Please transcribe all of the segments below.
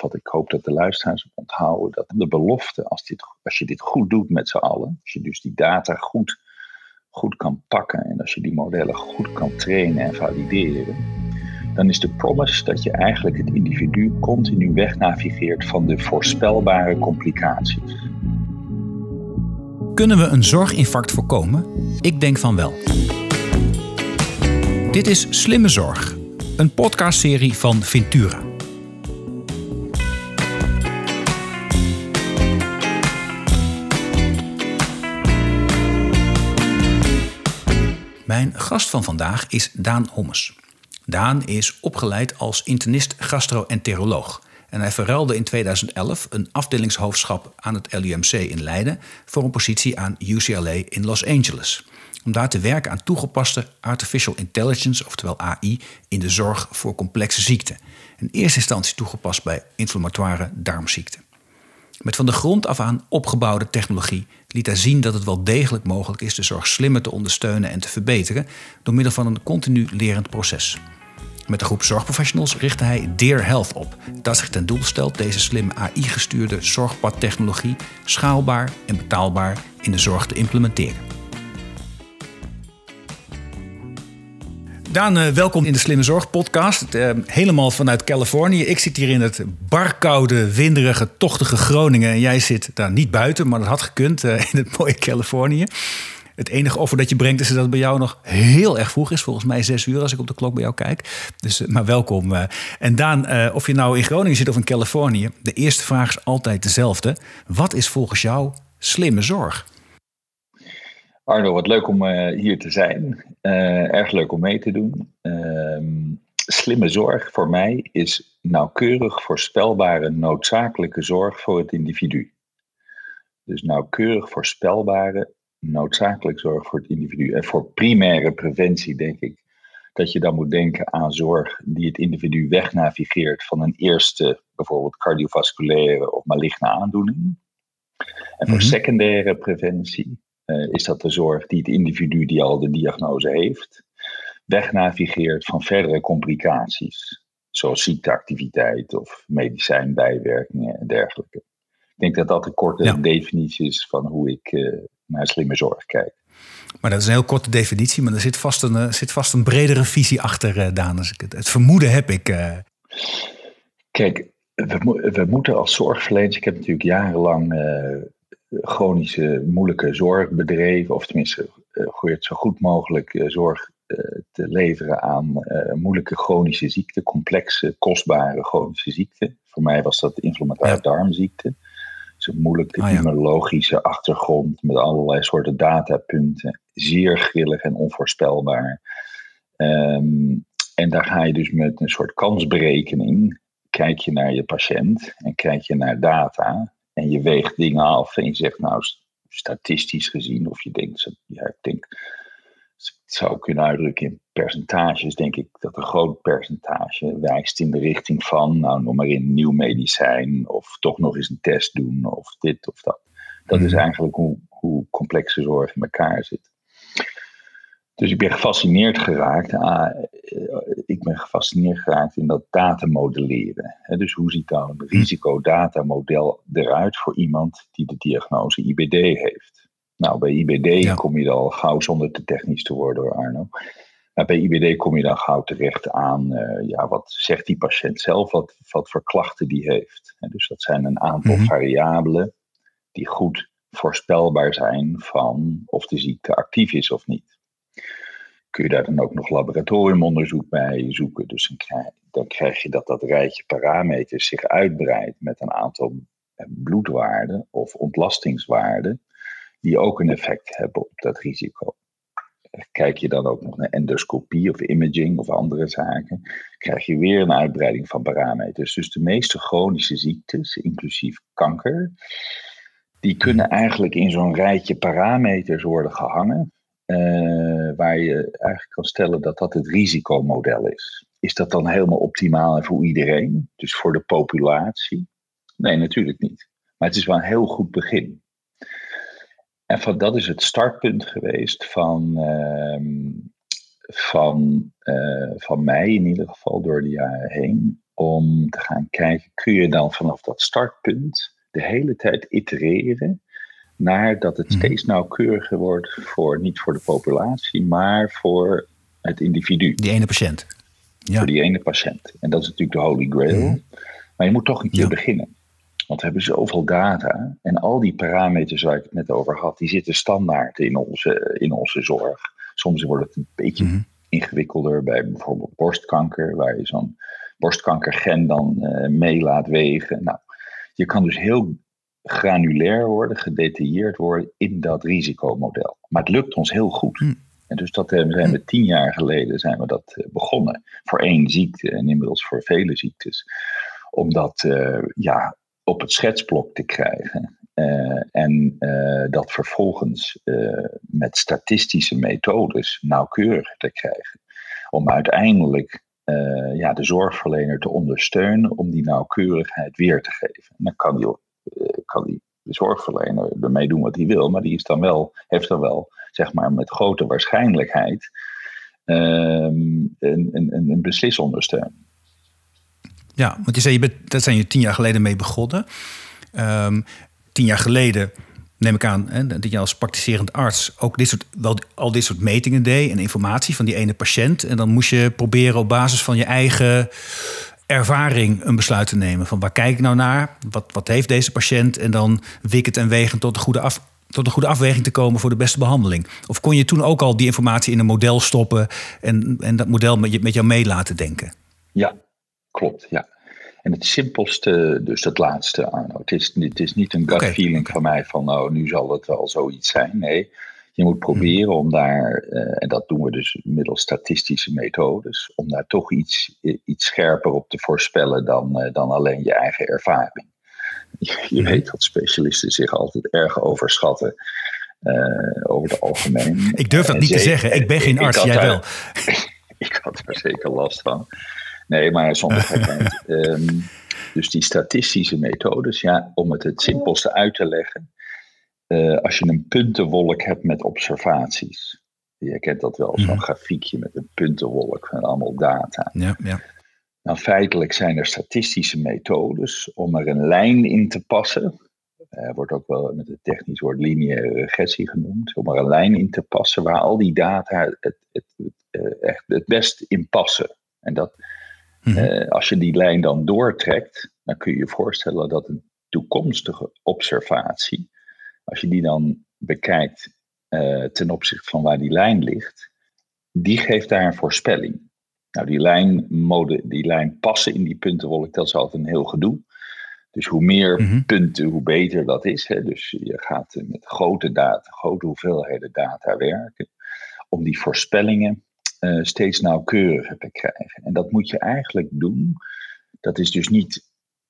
wat ik hoop dat de luisteraars onthouden, dat de belofte, als, dit, als je dit goed doet met z'n allen, als je dus die data goed, goed kan pakken en als je die modellen goed kan trainen en valideren, dan is de promise dat je eigenlijk het individu continu wegnavigeert van de voorspelbare complicaties. Kunnen we een zorginfarct voorkomen? Ik denk van wel. Dit is Slimme Zorg, een podcastserie van Ventura. Mijn gast van vandaag is Daan Hommes. Daan is opgeleid als internist gastroenteroloog. En hij verruilde in 2011 een afdelingshoofdschap aan het LUMC in Leiden voor een positie aan UCLA in Los Angeles. Om daar te werken aan toegepaste artificial intelligence, oftewel AI, in de zorg voor complexe ziekten. In eerste instantie toegepast bij inflammatoire darmziekten. Met van de grond af aan opgebouwde technologie liet hij zien dat het wel degelijk mogelijk is de zorg slimmer te ondersteunen en te verbeteren door middel van een continu lerend proces. Met de groep zorgprofessionals richtte hij Dear Health op, dat zich ten doel stelt deze slim AI-gestuurde zorgpadtechnologie schaalbaar en betaalbaar in de zorg te implementeren. Daan, eh, welkom in de Slimme Zorg podcast. Uh, helemaal vanuit Californië. Ik zit hier in het barkoude, winderige, tochtige Groningen. En jij zit daar niet buiten, maar dat had gekund uh, in het mooie Californië. Het enige offer dat je brengt is dat het bij jou nog heel erg vroeg is. Volgens mij zes uur als ik op de klok bij jou kijk. Dus, maar welkom. En Daan, of je nou in Groningen zit of in Californië. De eerste vraag is altijd dezelfde. Wat is volgens jou slimme zorg? Arno, wat leuk om uh, hier te zijn. Uh, erg leuk om mee te doen. Uh, slimme zorg voor mij is nauwkeurig voorspelbare noodzakelijke zorg voor het individu. Dus nauwkeurig voorspelbare noodzakelijke zorg voor het individu. En voor primaire preventie denk ik dat je dan moet denken aan zorg die het individu wegnavigeert van een eerste, bijvoorbeeld cardiovasculaire of maligne aandoening. En voor mm secundaire preventie is dat de zorg die het individu die al de diagnose heeft, wegnavigeert van verdere complicaties, zoals ziekteactiviteit of medicijnbijwerkingen en dergelijke. Ik denk dat dat een korte definitie is van hoe ik uh, naar slimme zorg kijk. Maar dat is een heel korte definitie, maar er zit vast een, uh, zit vast een bredere visie achter, uh, Daan. Dus het, het, vermoeden heb ik. Kijk, we, we, moeten als zorgverleners, ik heb natuurlijk jarenlang chronische moeilijke zorg bedreven, of tenminste uh, zo goed mogelijk uh, zorg uh, te leveren aan moeilijke chronische ziekten, complexe, kostbare chronische ziekten. Voor mij was dat de inflammatoire darmziekte. Dus een moeilijke ah, ja. immunologische achtergrond met allerlei soorten datapunten. Zeer grillig en onvoorspelbaar. Um, en daar ga je dus met een soort kansberekening. Kijk je naar je patiënt en kijk je naar data. En je weegt dingen af en je zegt, nou, statistisch gezien, of je denkt, ja, ik denk, het zou kunnen uitdrukken in percentages, denk ik dat een groot percentage wijst in de richting van, nou, nog maar in nieuw medicijn, of toch nog eens een test doen, of dit of dat. Dat is mhm. eigenlijk hoe, hoe complexe zorg in elkaar zit. Dus ik ben gefascineerd geraakt. Ah, eh, ik ben gefascineerd geraakt in dat datamodelleren. Dus hoe ziet dan een risicodatamodel eruit voor iemand die de diagnose IBD heeft? Nou, bij IBD kom je dan al gauw zonder te technisch te worden hoor Arno. Maar bij IBD kom je dan gauw terecht aan, uh, ja, wat zegt die patiënt zelf, wat, wat voor klachten die heeft. En dus dat zijn een aantal mhm. variabelen die goed voorspelbaar zijn van of de ziekte actief is of niet kun je daar dan ook nog laboratoriumonderzoek bij zoeken. Dus dan krijg, dan krijg je dat dat rijtje parameters zich uitbreidt met een aantal eh, bloedwaarden of ontlastingswaarden, die ook een effect hebben op dat risico. Kijk je dan ook nog naar endoscopie of imaging of andere zaken, krijg je weer een uitbreiding van parameters. Dus de meeste chronische ziektes, inclusief kanker, die kunnen eigenlijk in zo'n rijtje parameters worden gehangen. Uh, waar je eigenlijk kan stellen dat dat het risicomodel is. Is dat dan helemaal optimaal voor iedereen? Dus voor de populatie? Nee, natuurlijk niet. Maar het is wel een heel goed begin. En van, dat is het startpunt geweest van, uh, van, uh, van mij in ieder geval door de jaren heen. om te gaan kijken, kun je dan vanaf dat startpunt de hele tijd itereren naar dat het mhm. steeds nauwkeuriger wordt voor niet voor de populatie, maar voor het individu. Die ene patiënt. Ja. Voor die ene patiënt. En dat is natuurlijk de holy grail. Mhm. Maar je moet toch een keer beginnen. Want we hebben zoveel data en al die parameters waar ik het net over had, die zitten standaard in onze, in onze zorg. Soms wordt het een beetje mhm. ingewikkelder bij bijvoorbeeld borstkanker, waar je zo'n borstkankergen dan uh, mee laat wegen. Nou, je kan dus heel granulair worden, gedetailleerd worden in dat risicomodel. Maar het lukt ons heel goed. Mhm. En dus dat zijn we tien jaar geleden zijn we dat eh, begonnen. Voor één ziekte en inmiddels voor vele ziektes. Om dat uh, ja, op het schetsblok te krijgen. Uh, en uh, dat vervolgens met statistische methodes nauwkeurig te krijgen. Om uiteindelijk ja, de zorgverlener te ondersteunen om die nauwkeurigheid weer te geven. En dan kan die, kan die zorgverlener ermee doen wat hij wil, maar die is dan wel, heeft dan wel, zeg maar, met grote waarschijnlijkheid een, een, een, een. Ja, want je zei, je bent, daar zijn je tien jaar geleden mee begonnen. Um, tien jaar geleden, neem ik aan, hè, dat je als praktiserend arts ook dit soort, wel, al dit soort metingen deed en informatie van die ene patiënt. En dan moest je proberen op basis van je eigen ervaring een besluit te nemen. Van waar kijk ik nou naar? Wat, wat heeft deze patiënt? En dan wikkend en wegend tot een goede af, tot een goede afweging te komen voor de beste behandeling? Of kon je toen ook al die informatie in een model stoppen en, en dat model met, je, met jou mee laten denken? Ja, klopt. Ja. En het simpelste, dus het laatste, Arno. Het is, het is niet een gut feeling van mij van, nou, nu zal het wel zoiets zijn. Nee, je moet proberen om daar, eh, en dat doen we dus middels statistische methodes, om daar toch iets, iets scherper op te voorspellen dan, uh, dan alleen je eigen ervaring. Je, je weet dat specialisten zich altijd erg overschatten. Uh, over het algemeen. Ik durf dat niet te zeggen. Ik ben geen arts, jij wel. ik had er zeker last van. Nee, maar zonder gekheid. um, dus die statistische methodes, ja, om het het simpelste uit te leggen. Uh, als je een puntenwolk hebt met observaties. Je kent dat wel, zo'n mhm. grafiekje met een puntenwolk van allemaal data. Ja, ja. Nou, feitelijk zijn er statistische methodes om er een lijn in te passen. Uh, wordt ook wel met het technisch woord lineaire regressie genoemd. Om er een lijn in te passen waar al die data het, het, het, uh, echt het best in passen. En dat, Mhm. Eh, als je die lijn dan doortrekt, dan kun je je voorstellen dat een toekomstige observatie, als je die dan bekijkt uh, ten opzichte van waar die lijn ligt, die geeft daar een voorspelling. Nou, die lijn, mode, die lijn passen in die puntenwolk, dat is altijd een heel gedoe. Dus hoe meer mhm. punten, hoe beter dat is. Hè. Dus je gaat met grote data, grote hoeveelheden data werken. Om die voorspellingen uh, steeds nauwkeuriger te krijgen. En dat moet je eigenlijk doen. Dat is dus niet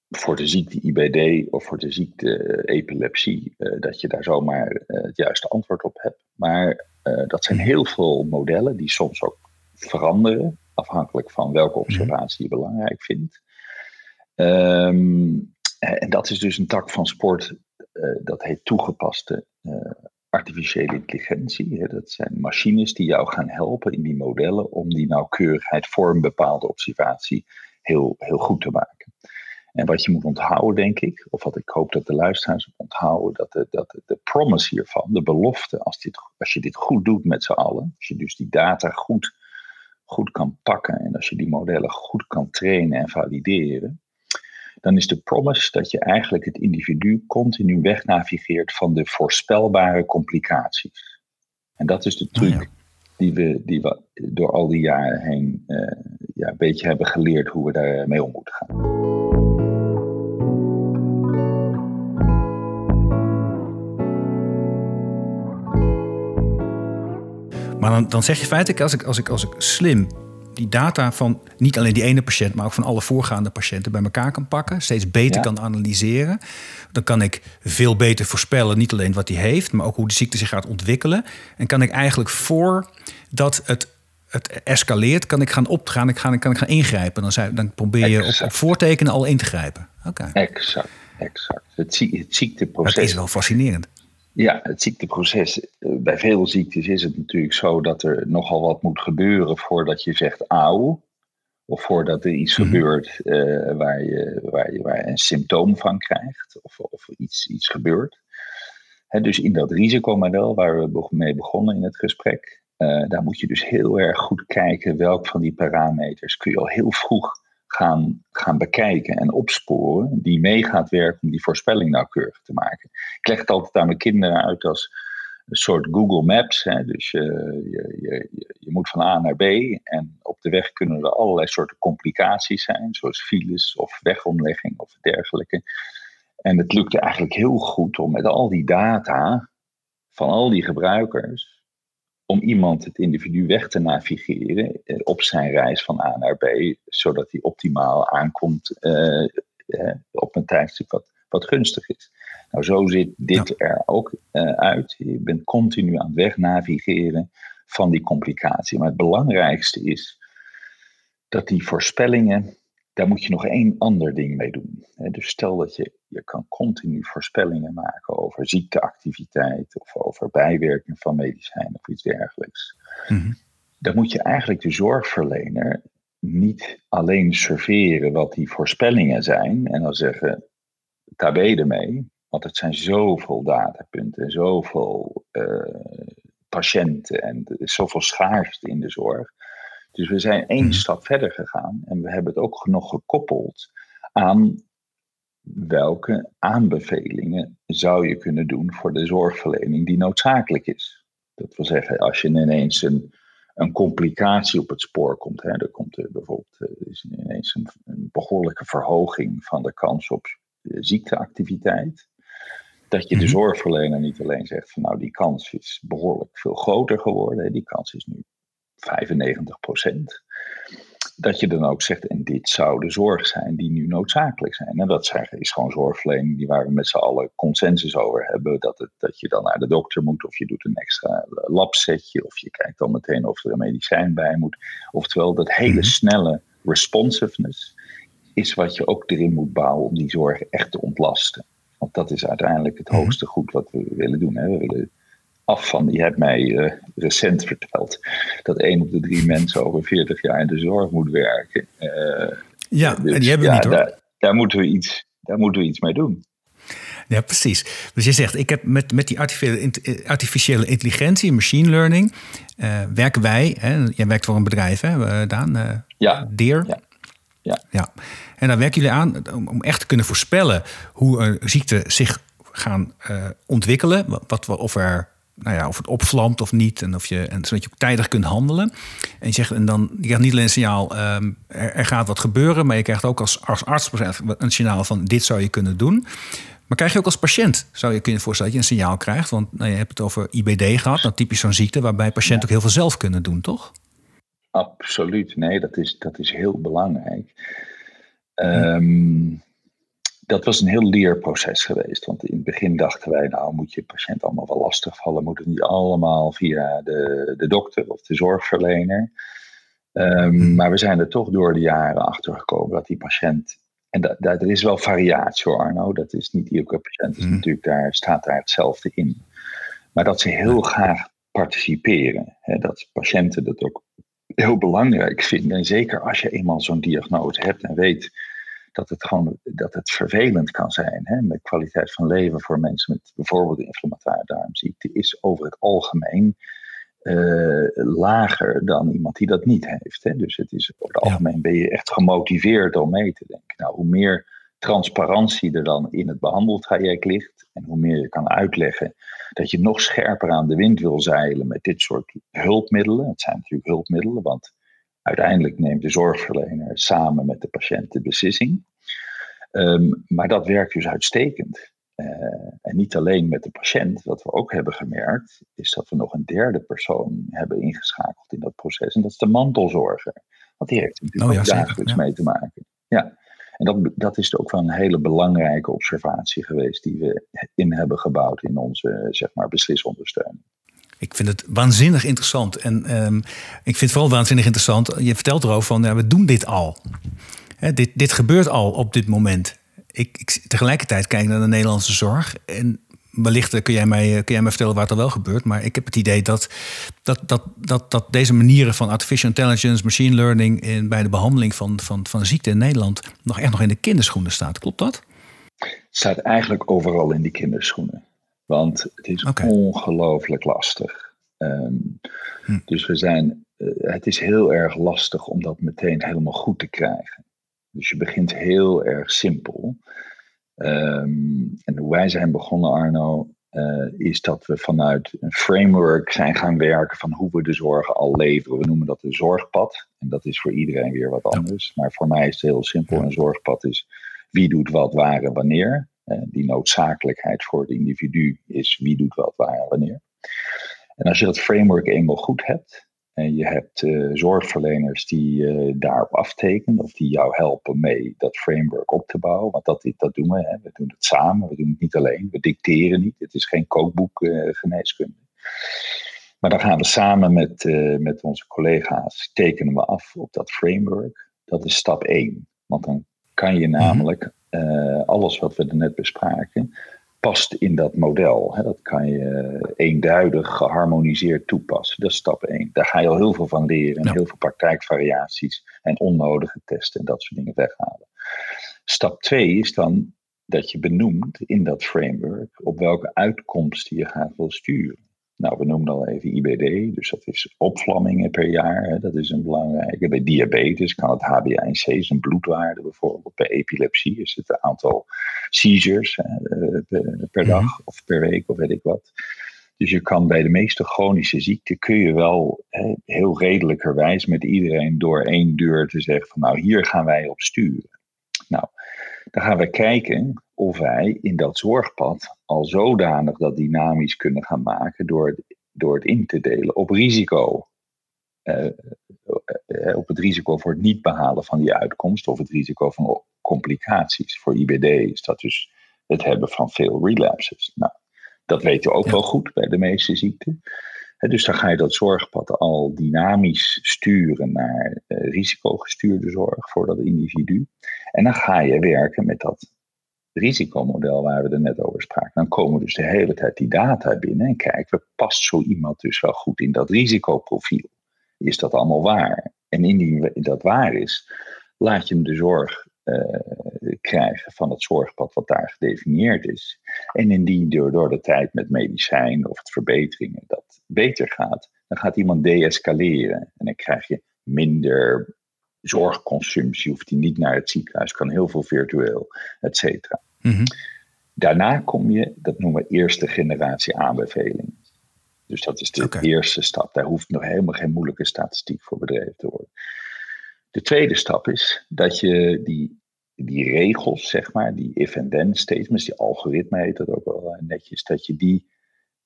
voor de ziekte IBD of voor de ziekte eh, epilepsie, uh, dat je daar zomaar het juiste antwoord op hebt. Maar dat zijn heel veel modellen die soms ook veranderen, afhankelijk van welke observatie je belangrijk vindt. Um, en dat is dus een tak van sport, dat heet toegepaste artificiële intelligentie. Dat zijn machines die jou gaan helpen in die modellen om die nauwkeurigheid voor een bepaalde observatie heel, heel goed te maken. En wat je moet onthouden, denk ik, of wat ik hoop dat de luisteraars onthouden, dat de, dat de promise hiervan, de belofte, als, dit, als je dit goed doet met z'n allen, als je dus die data goed, goed kan pakken en als je die modellen goed kan trainen en valideren, dan is de promise dat je eigenlijk het individu continu wegnavigeert van de voorspelbare complicaties. En dat is de truc oh die, we, die we door al die jaren heen uh, ja, een beetje hebben geleerd hoe we daarmee om moeten gaan. Maar dan, dan zeg je feitelijk, als ik, als, ik, als ik slim die data van niet alleen die ene patiënt, maar ook van alle voorgaande patiënten bij elkaar kan pakken, steeds beter kan analyseren, dan kan ik veel beter voorspellen, niet alleen wat hij heeft, maar ook hoe de ziekte zich gaat ontwikkelen. En kan ik eigenlijk voordat het het escaleert, kan ik gaan opgaan, ik ga, kan ik gaan ingrijpen. Dan, zijn, dan probeer je op, op, voortekenen al in te grijpen. Oké. Exact, exact. Het, het ziekteproces. Dat is wel fascinerend. Ja, het ziekteproces. Eh, bij veel ziektes is het natuurlijk zo dat er nogal wat moet gebeuren voordat je zegt auw. Of voordat er iets mhm. gebeurt waar, je, waar, je, waar je een symptoom van krijgt. Of, of iets, iets gebeurt. dus in dat risicomodel waar we mee begonnen in het gesprek. daar moet je dus heel erg goed kijken welk van die parameters kun je al heel vroeg gaan, gaan bekijken en opsporen, die mee gaat werken om die voorspelling nauwkeurig te maken. Ik leg het altijd aan mijn kinderen uit als een soort Google Maps. Hè? Dus je, je, je, je moet van A naar B en op de weg kunnen er allerlei soorten complicaties zijn, zoals files of wegomlegging of dergelijke. En het lukte eigenlijk heel goed om met al die data van al die gebruikers om iemand, het individu, weg te navigeren eh, op zijn reis van A naar B, zodat hij optimaal aankomt eh, eh, op een tijdstip wat, wat gunstig is. Nou, zo ziet dit er ook uit. Je bent continu aan het weg navigeren van die complicatie. Maar het belangrijkste is dat die voorspellingen daar moet je nog één ander ding mee doen. Dus stel dat je, je kan continu voorspellingen maken over ziekteactiviteit of over bijwerking van medicijnen of iets dergelijks. Mm Dan moet je eigenlijk de zorgverlener niet alleen serveren wat die voorspellingen zijn en dan zeggen, tabé ermee, want het zijn zoveel datapunten, zoveel uh, patiënten en er is zoveel schaarste in de zorg. Dus we zijn één mhm. stap verder gegaan en we hebben het ook nog gekoppeld aan welke aanbevelingen zou je kunnen doen voor de zorgverlening die noodzakelijk is. Dat wil zeggen, als je ineens een, een complicatie op het spoor komt, hè, er komt er bijvoorbeeld er is ineens een, een, behoorlijke verhoging van de kans op ziekteactiviteit. Dat je de mhm. zorgverlener niet alleen zegt van nou die kans is behoorlijk veel groter geworden, die kans is nu 95 procent. Dat je dan ook zegt, en dit zou de zorg zijn die nu noodzakelijk zijn. En dat is gewoon zorgverlening die waar we met z'n allen consensus over hebben. Dat, het, dat je dan naar de dokter moet, of je doet een extra labsetje, of je kijkt dan meteen of er een medicijn bij moet. Oftewel, dat hele mhm. snelle responsiveness is wat je ook erin moet bouwen om die zorg echt te ontlasten. Want dat is uiteindelijk het mhm. hoogste goed wat we willen doen. Hè. We willen af van, je hebt mij uh, recent verteld dat één op de drie mensen over 40 jaar in de zorg moet werken. Uh, ja, dus, en die hebben we niet hoor. Daar, daar, moeten we iets, daar moeten we iets mee doen. Ja, precies. Dus je zegt, ik heb met, met die artificiële, intelligentie, machine learning, uh, werken wij, hè, jij werkt voor een bedrijf, hè, Daan? ja. Deer. Ja. Ja. ja. En daar werken jullie aan om, om echt te kunnen voorspellen hoe een ziekte zich gaan ontwikkelen. Wat, of er nou ja, of het opvlamt of niet. En, of je, en zodat je ook tijdig kunt handelen. En je zegt, en dan je krijgt niet alleen een signaal, ehm, er, gaat wat gebeuren, maar je krijgt ook als, als arts een signaal van dit zou je kunnen doen. Maar krijg je ook als patiënt, zou je kunnen voorstellen dat je een signaal krijgt? Want nou, je hebt het over IBD gehad, nou, typisch zo'n ziekte waarbij patiënten ook heel veel zelf kunnen doen, toch? Absoluut, nee, dat is, dat is heel belangrijk. Um, dat was een heel leerproces geweest. Want in het begin dachten wij, nou moet je patiënt allemaal wel lastigvallen. Moet het niet allemaal via de, de dokter of de zorgverlener. Um, maar we zijn er toch door de jaren achter gekomen dat die patiënt. En dat, dat, er is wel variatie hoor, Arno. Dat is niet iedere patiënt is hmm. natuurlijk daar, staat daar hetzelfde in. Maar dat ze heel graag participeren. Hè, dat patiënten dat ook heel belangrijk vinden. En zeker als je eenmaal zo'n diagnose hebt en weet dat het gewoon dat het vervelend kan zijn. Hè? Met kwaliteit van leven voor mensen met bijvoorbeeld inflammatoire darmziekte is over het algemeen uh, lager dan iemand die dat niet heeft. Hè? Dus het is over het algemeen ben je echt gemotiveerd om mee te denken. Nou, hoe meer transparantie er dan in het behandeltraject ligt en hoe meer je kan uitleggen dat je nog scherper aan de wind wil zeilen met dit soort hulpmiddelen. Het zijn natuurlijk hulpmiddelen, want Uiteindelijk neemt de zorgverlener samen met de patiënt de beslissing. Ehm, maar dat werkt dus uitstekend. Uh, en niet alleen met de patiënt. Wat we ook hebben gemerkt, is dat we nog een derde persoon hebben ingeschakeld in dat proces. En dat is de mantelzorger. Want die heeft natuurlijk oh, ja, dagelijks mee te maken. Ja. En dat, dat is ook wel een hele belangrijke observatie geweest die we in hebben gebouwd in onze zeg maar, beslisondersteuning. Ik vind het waanzinnig interessant. En um, ik vind het vooral waanzinnig interessant. Je vertelt erover van, ja, we doen dit al. dit, dit gebeurt al op dit moment. Ik, ik, tegelijkertijd kijk naar de Nederlandse zorg. En wellicht kun jij, mij, kun jij mij vertellen waar het al wel gebeurt. Maar ik heb het idee dat, dat, dat, dat, dat deze manieren van artificial intelligence, machine learning in, bij de behandeling van, van, van ziekte in Nederland nog echt nog in de kinderschoenen staat. Klopt dat? Het staat eigenlijk overal in die kinderschoenen. Want het is ongelooflijk lastig. Ehm, hm. Dus we zijn, uh, het is heel erg lastig om dat meteen helemaal goed te krijgen. Dus je begint heel erg simpel. Ehm, en hoe wij zijn begonnen, Arno, uh, is dat we vanuit een framework zijn gaan werken van hoe we de zorg al leveren. We noemen dat een zorgpad. En dat is voor iedereen weer wat anders. Maar voor mij is het heel simpel. Een zorgpad is wie doet wat, waar en wanneer. Uh, die noodzakelijkheid voor het individu is wie doet wat, waar en wanneer. En als je dat framework eenmaal goed hebt, en je hebt uh, zorgverleners die uh, daarop aftekenen of die jou helpen mee dat framework op te bouwen. Want dat, dat doen we. Hè. We doen het samen. We doen het niet alleen. We dicteren niet. Het is geen kookboek uh, geneeskunde. Maar dan gaan we samen met, met onze collega's, tekenen we af op dat framework. Dat is stap 1. Want dan kan je mhm. namelijk alles wat we er net bespraken, past in dat model. Dat kan je eenduidig geharmoniseerd toepassen. Dat is stap 1. Daar ga je al heel veel van leren. En heel veel praktijkvariaties en onnodige testen en dat soort dingen weghalen. Stap 2 is dan dat je benoemt in dat framework op welke uitkomsten je graag wil sturen. Nou, we noemen al even IBD, dus dat is opvlammingen per jaar. Hè, dat is een belangrijke. Bij diabetes kan het HbA1c zijn bloedwaarde bijvoorbeeld. Bij epilepsie is het aantal seizures hè, per dag mhm. of per week of weet ik wat. Dus je kan bij de meeste chronische ziekten kun je wel hè, heel redelijkerwijs met iedereen door één deur te zeggen van nou hier gaan wij op sturen. Nou, dan gaan we kijken of wij in dat zorgpad al zodanig dat dynamisch kunnen gaan maken door het, door het in te delen op risico. Uh, op het risico voor het niet behalen van die uitkomst of het risico van complicaties. Voor IBD is dat dus het hebben van veel relapses. Nou, dat weten we ook wel goed bij de meeste ziekten. dus dan ga je dat zorgpad al dynamisch sturen naar risicogestuurde zorg voor dat individu. En dan ga je werken met dat risicomodel waar we er net over spraken. Dan komen dus de hele tijd die data binnen en kijken past zo iemand dus wel goed in dat risicoprofiel? Is dat allemaal waar? En indien dat waar is, laat je hem de zorg uh, krijgen van het zorgpad wat daar gedefinieerd is. En indien door, de tijd met medicijn of het verbeteringen dat beter gaat, dan gaat iemand deescaleren. En dan krijg je minder zorgconsumptie, hoeft hij niet naar het ziekenhuis, kan heel veel virtueel, et cetera. Mhm. Daarna kom je, dat noemen we eerste generatie aanbevelingen. Dus dat is de eerste stap. Daar hoeft nog helemaal geen moeilijke statistiek voor bedreven te worden. De tweede stap is dat je die, die regels, zeg maar, die if-and-then statements, die algoritme heet dat ook wel netjes, dat je die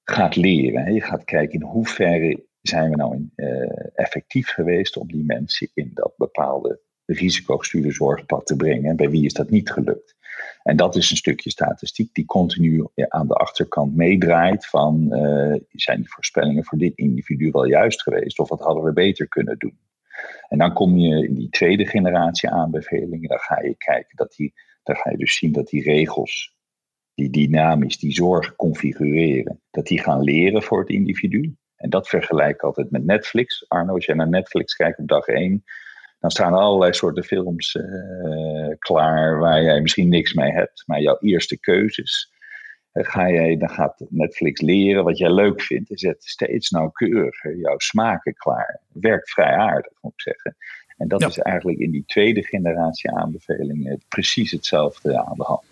gaat leren. Je gaat kijken in hoeverre zijn we nou in, uh, effectief geweest om die mensen in dat bepaalde risicogestuurde zorgpad te brengen. En bij wie is dat niet gelukt? En dat is een stukje statistiek die continu aan de achterkant meedraait van uh, zijn die voorspellingen voor dit individu wel juist geweest of wat hadden we beter kunnen doen? En dan kom je in die tweede generatie aanbevelingen, dan ga je kijken dat die, dan ga je dus zien dat die regels die dynamisch die zorg configureren, dat die gaan leren voor het individu. En dat vergelijk ik altijd met Netflix. Arno, als jij naar Netflix kijkt op dag één, dan staan er allerlei soorten films uh, klaar waar jij misschien niks mee hebt. Maar jouw eerste keuzes, uh, ga jij, dan gaat Netflix leren wat jij leuk vindt en zet steeds nauwkeuriger jouw smaken klaar. Werkt vrij aardig, moet ik zeggen. En dat is eigenlijk in die tweede generatie aanbevelingen precies hetzelfde aan de hand.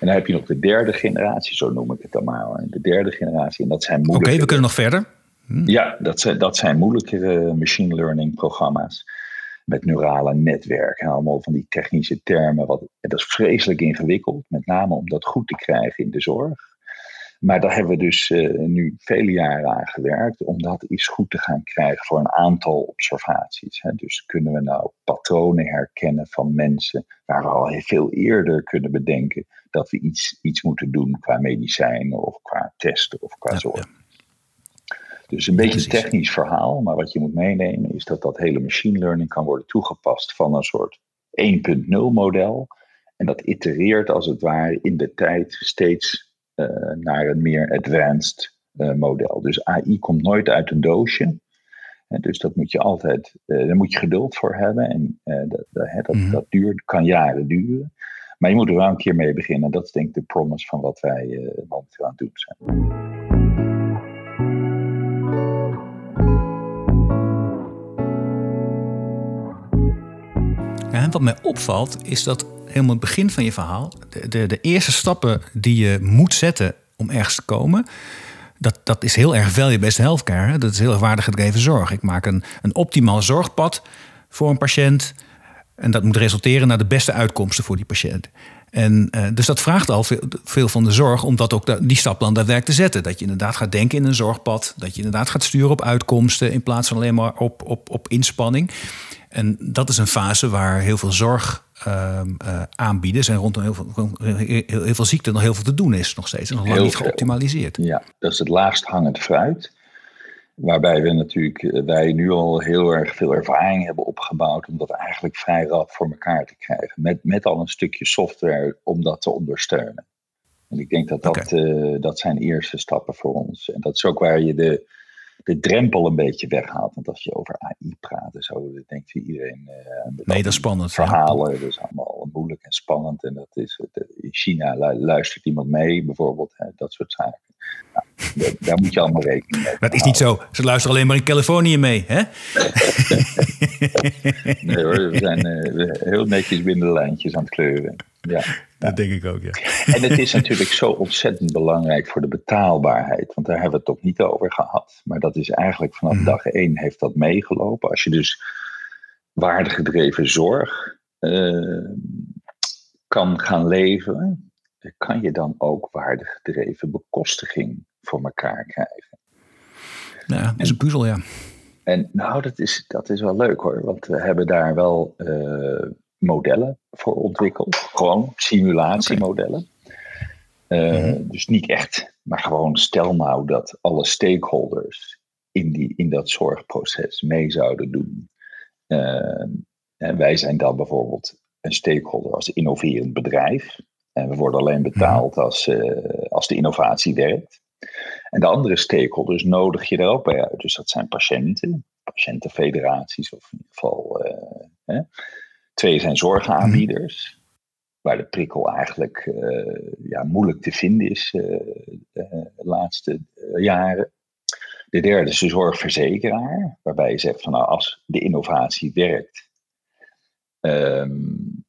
En dan heb je nog de derde generatie, zo noem ik het dan maar. De derde generatie, en dat zijn moeilijke... Oké, we kunnen nog verder. Hm. Ja, dat zijn, dat zijn moeilijkere machine learning programma's met neurale netwerken en allemaal van die technische termen. Wat, dat is vreselijk ingewikkeld, met name om dat goed te krijgen in de zorg. Maar daar hebben we dus uh, nu vele jaren aan gewerkt om dat iets goed te gaan krijgen voor een aantal observaties. Hè. Dus kunnen we nou patronen herkennen van mensen waar we al veel eerder kunnen bedenken dat we iets, iets moeten doen qua medicijnen of qua testen of qua zorg. Dus een beetje een technisch verhaal, maar wat je moet meenemen is dat dat hele machine learning kan worden toegepast van een soort 1.0 model. En dat itereert als het ware in de tijd steeds naar een meer advanced model. Dus AI komt nooit uit een doosje. dus dat moet je altijd, daar moet je geduld voor hebben. En dat, dat, mhm. dat duurt, kan jaren duren. Maar je moet er wel een keer mee beginnen. Dat is denk ik de promise van wat wij momenteel aan het doen zijn. en wat mij opvalt is dat helemaal het begin van je verhaal, de, de, de, eerste stappen die je moet zetten om ergens te komen, dat, dat is heel erg beste healthcare. Dat is heel erg waardegedreven zorg. Ik maak een, een optimaal zorgpad voor een patiënt. En dat moet resulteren naar de beste uitkomsten voor die patiënt. En uh, dus dat vraagt al veel, veel, van de zorg om dat ook die stap dan daadwerkelijk te zetten. Dat je inderdaad gaat denken in een zorgpad. Dat je inderdaad gaat sturen op uitkomsten in plaats van alleen maar op, op, op inspanning. En dat is een fase waar heel veel zorg uh, uh, aanbieders en rondom heel veel, heel, heel, veel ziekten nog heel veel te doen is nog steeds. En nog lang niet geoptimaliseerd. Ja, dat is het laagst hangend fruit. Waarbij we natuurlijk, eh, wij nu al heel erg veel ervaring hebben opgebouwd om dat eigenlijk vrij rap voor elkaar te krijgen. Met, met al een stukje software om dat te ondersteunen. En ik denk dat dat, uh, dat zijn eerste stappen voor ons. En dat is ook waar je de, de drempel een beetje weghaalt. Want als je over AI praat en zo, dan denkt iedereen. Uh, nee, dat is spannend. Verhalen, dat is allemaal moeilijk en spannend. En dat is, in China luistert iemand mee, bijvoorbeeld, hè, dat soort zaken. Nou, daar moet je allemaal rekening mee. Dat is niet zo. Ze luisteren alleen maar in Californië mee, hè? nee hoor, we zijn uh, heel netjes binnen de lijntjes aan het kleuren. Ja. Dat denk ik ook, ja. En het is natuurlijk zo ontzettend belangrijk voor de betaalbaarheid. Want daar hebben we het toch niet over gehad. Maar dat is eigenlijk vanaf mhm. dag één heeft dat meegelopen. Als je dus waardegedreven zorg uh, kan gaan leveren, kan je dan ook waardegedreven bekostiging voor elkaar krijgen. Ja, dat is een puzzel, ja. En nou, dat is, dat is wel leuk hoor. Want we hebben daar wel uh, modellen voor ontwikkeld. Gewoon simulatiemodellen. Uh, Dus niet echt, maar gewoon stel nou dat alle stakeholders in, die, in dat zorgproces mee zouden doen. Uh, en wij zijn dan bijvoorbeeld een stakeholder als innoverend bedrijf. En we worden alleen betaald mhm. als, uh, als de innovatie werkt. En de andere stakeholders nodig je er ook bij uit. Dus dat zijn patiënten, patiëntenfederaties of in ieder geval hè, Twee zijn zorgaanbieders, mhm. waar de prikkel eigenlijk uh, ja, moeilijk te vinden is uh, de laatste jaren. De derde is de zorgverzekeraar, waarbij je zegt van nou, als de innovatie werkt um,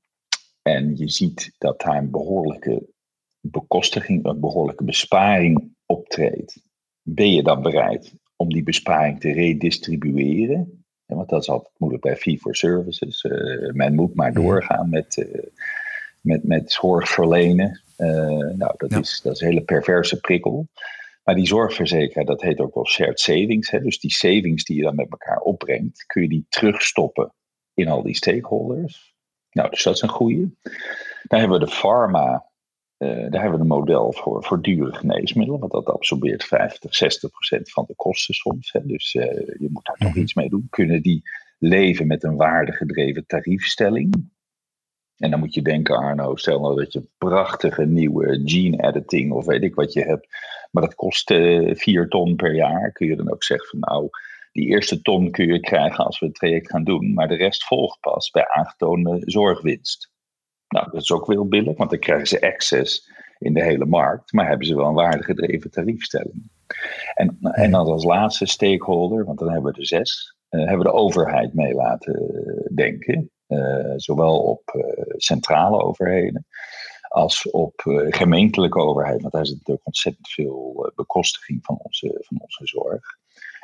en je ziet dat daar een behoorlijke bekostiging, een behoorlijke besparing optreedt, ben je dan bereid om die besparing te redistribueren want dat is altijd moeilijk bij fee for services. Uh, men moet maar doorgaan met, uh, met, met zorg verlenen. Uh, nou, dat, is, dat is een hele perverse prikkel. Maar die zorgverzekeraar, dat heet ook wel shared savings. Hè? Dus die savings die je dan met elkaar opbrengt, kun je die terugstoppen in al die stakeholders. Nou, dus dat is een goede. Dan hebben we de pharma daar hebben we een model voor, voor dure geneesmiddelen, want dat absorbeert 50, 60 procent van de kosten soms. Hè. Dus uh, je moet daar toch mhm. iets mee doen. Kunnen die leven met een waardegedreven tariefstelling? En dan moet je denken, Arno, stel nou dat je prachtige nieuwe gene editing of weet ik wat je hebt, maar dat kost uh, 4 ton per jaar. Kun je dan ook zeggen van nou, die eerste ton kun je krijgen als we het traject gaan doen, maar de rest volgt pas bij aangetoonde zorgwinst. Nou, dat is ook wel billig, want dan krijgen ze access in de hele markt, maar hebben ze wel een waardegedreven tariefstelling. En, en dan als laatste stakeholder, want dan hebben we er zes, uh, hebben we de overheid mee laten denken. Uh, zowel op uh, centrale overheden als op gemeentelijke overheid. Want daar zit natuurlijk ontzettend veel bekostiging van onze, van onze zorg.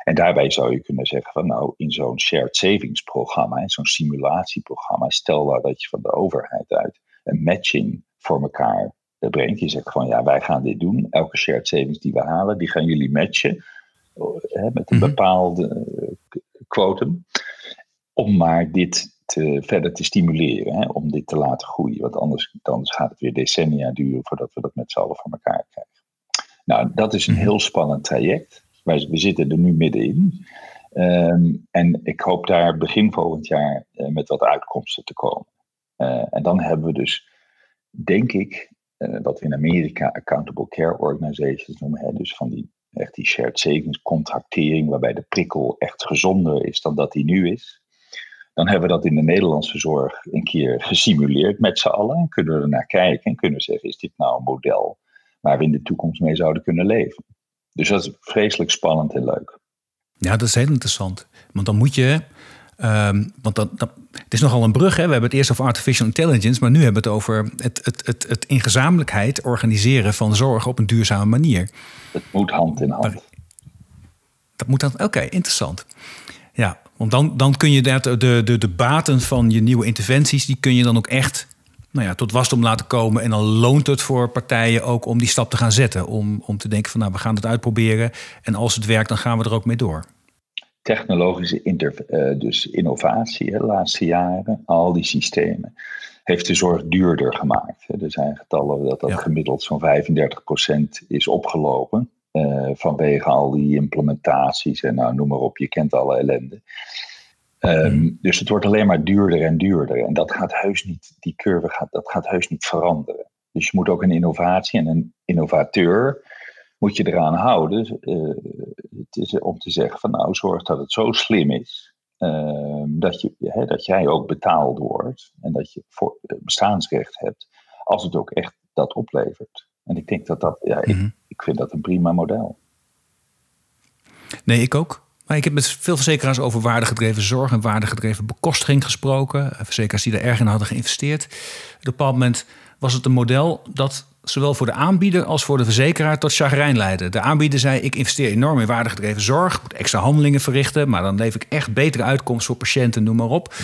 En daarbij zou je kunnen zeggen van nou, in zo'n shared savings programma, zo'n simulatieprogramma, stel nou dat je van de overheid uit een matching voor elkaar brengt. Je zegt gewoon ja, wij gaan dit doen. Elke shared savings die we halen, die gaan jullie matchen hè, met een mhm. bepaalde uh, quotum. Om maar dit te, verder te stimuleren, hè, om dit te laten groeien. Want anders, anders gaat het weer decennia duren voordat we dat met z'n allen voor elkaar krijgen. Nou, dat is een mhm. heel spannend traject. Wij, we zitten er nu middenin. Um, en ik hoop daar begin volgend jaar uh, met wat uitkomsten te komen. Uh, en dan hebben we dus, denk ik, wat we in Amerika accountable care organizations noemen. Hè, dus van die, echt die shared savings contractering, waarbij de prikkel echt gezonder is dan dat die nu is. Dan hebben we dat in de Nederlandse zorg een keer gesimuleerd met z'n allen. En kunnen we er naar kijken en kunnen zeggen: is dit nou een model waar we in de toekomst mee zouden kunnen leven? Dus dat is vreselijk spannend en leuk. Ja, dat is heel interessant. Want dan moet je. Ehm, want dat, dat, het is nogal een brug. Hè? We hebben het eerst over artificial intelligence, maar nu hebben we het over het, het, het, het in gezamenlijkheid organiseren van zorg op een duurzame manier. Het moet hand in hand. Dat moet dan. Oké, interessant. Ja, want dan, dan kun je de, de, de, de baten van je nieuwe interventies, die kun je dan ook echt nou ja, tot wasdom laten komen. En dan loont het voor partijen ook om die stap te gaan zetten. Om, om te denken van nou, we gaan het uitproberen. En als het werkt, dan gaan we er ook mee door. Technologische uh, dus innovatie de laatste jaren, al die systemen, heeft de zorg duurder gemaakt. Er zijn getallen dat dat gemiddeld zo'n 35% is opgelopen. Uh, vanwege al die implementaties en nou, noem maar op, je kent alle ellende. Um, mm. Dus het wordt alleen maar duurder en duurder. En dat gaat heus niet, die curve gaat, dat gaat heus niet veranderen. Dus je moet ook een innovatie en een innovateur moet je eraan houden. Uh, het is om te zeggen van nou zorg dat het zo slim is. Uh, dat, je, hè, dat jij ook betaald wordt en dat je voor, uh, bestaansrecht hebt als het ook echt dat oplevert. En ik denk dat dat, ja, ik, mhm. ik vind dat een prima model. Nee, ik ook. Maar ik heb met veel verzekeraars over waardegedreven zorg en waardegedreven bekostiging gesproken. Verzekeraars die er erg in hadden geïnvesteerd. Op een bepaald moment was het een model dat zowel voor de aanbieder als voor de verzekeraar tot chagrijn leidde. De aanbieder zei: Ik investeer enorm in waardegedreven zorg, moet extra handelingen verrichten, maar dan leef ik echt betere uitkomst voor patiënten, noem maar op.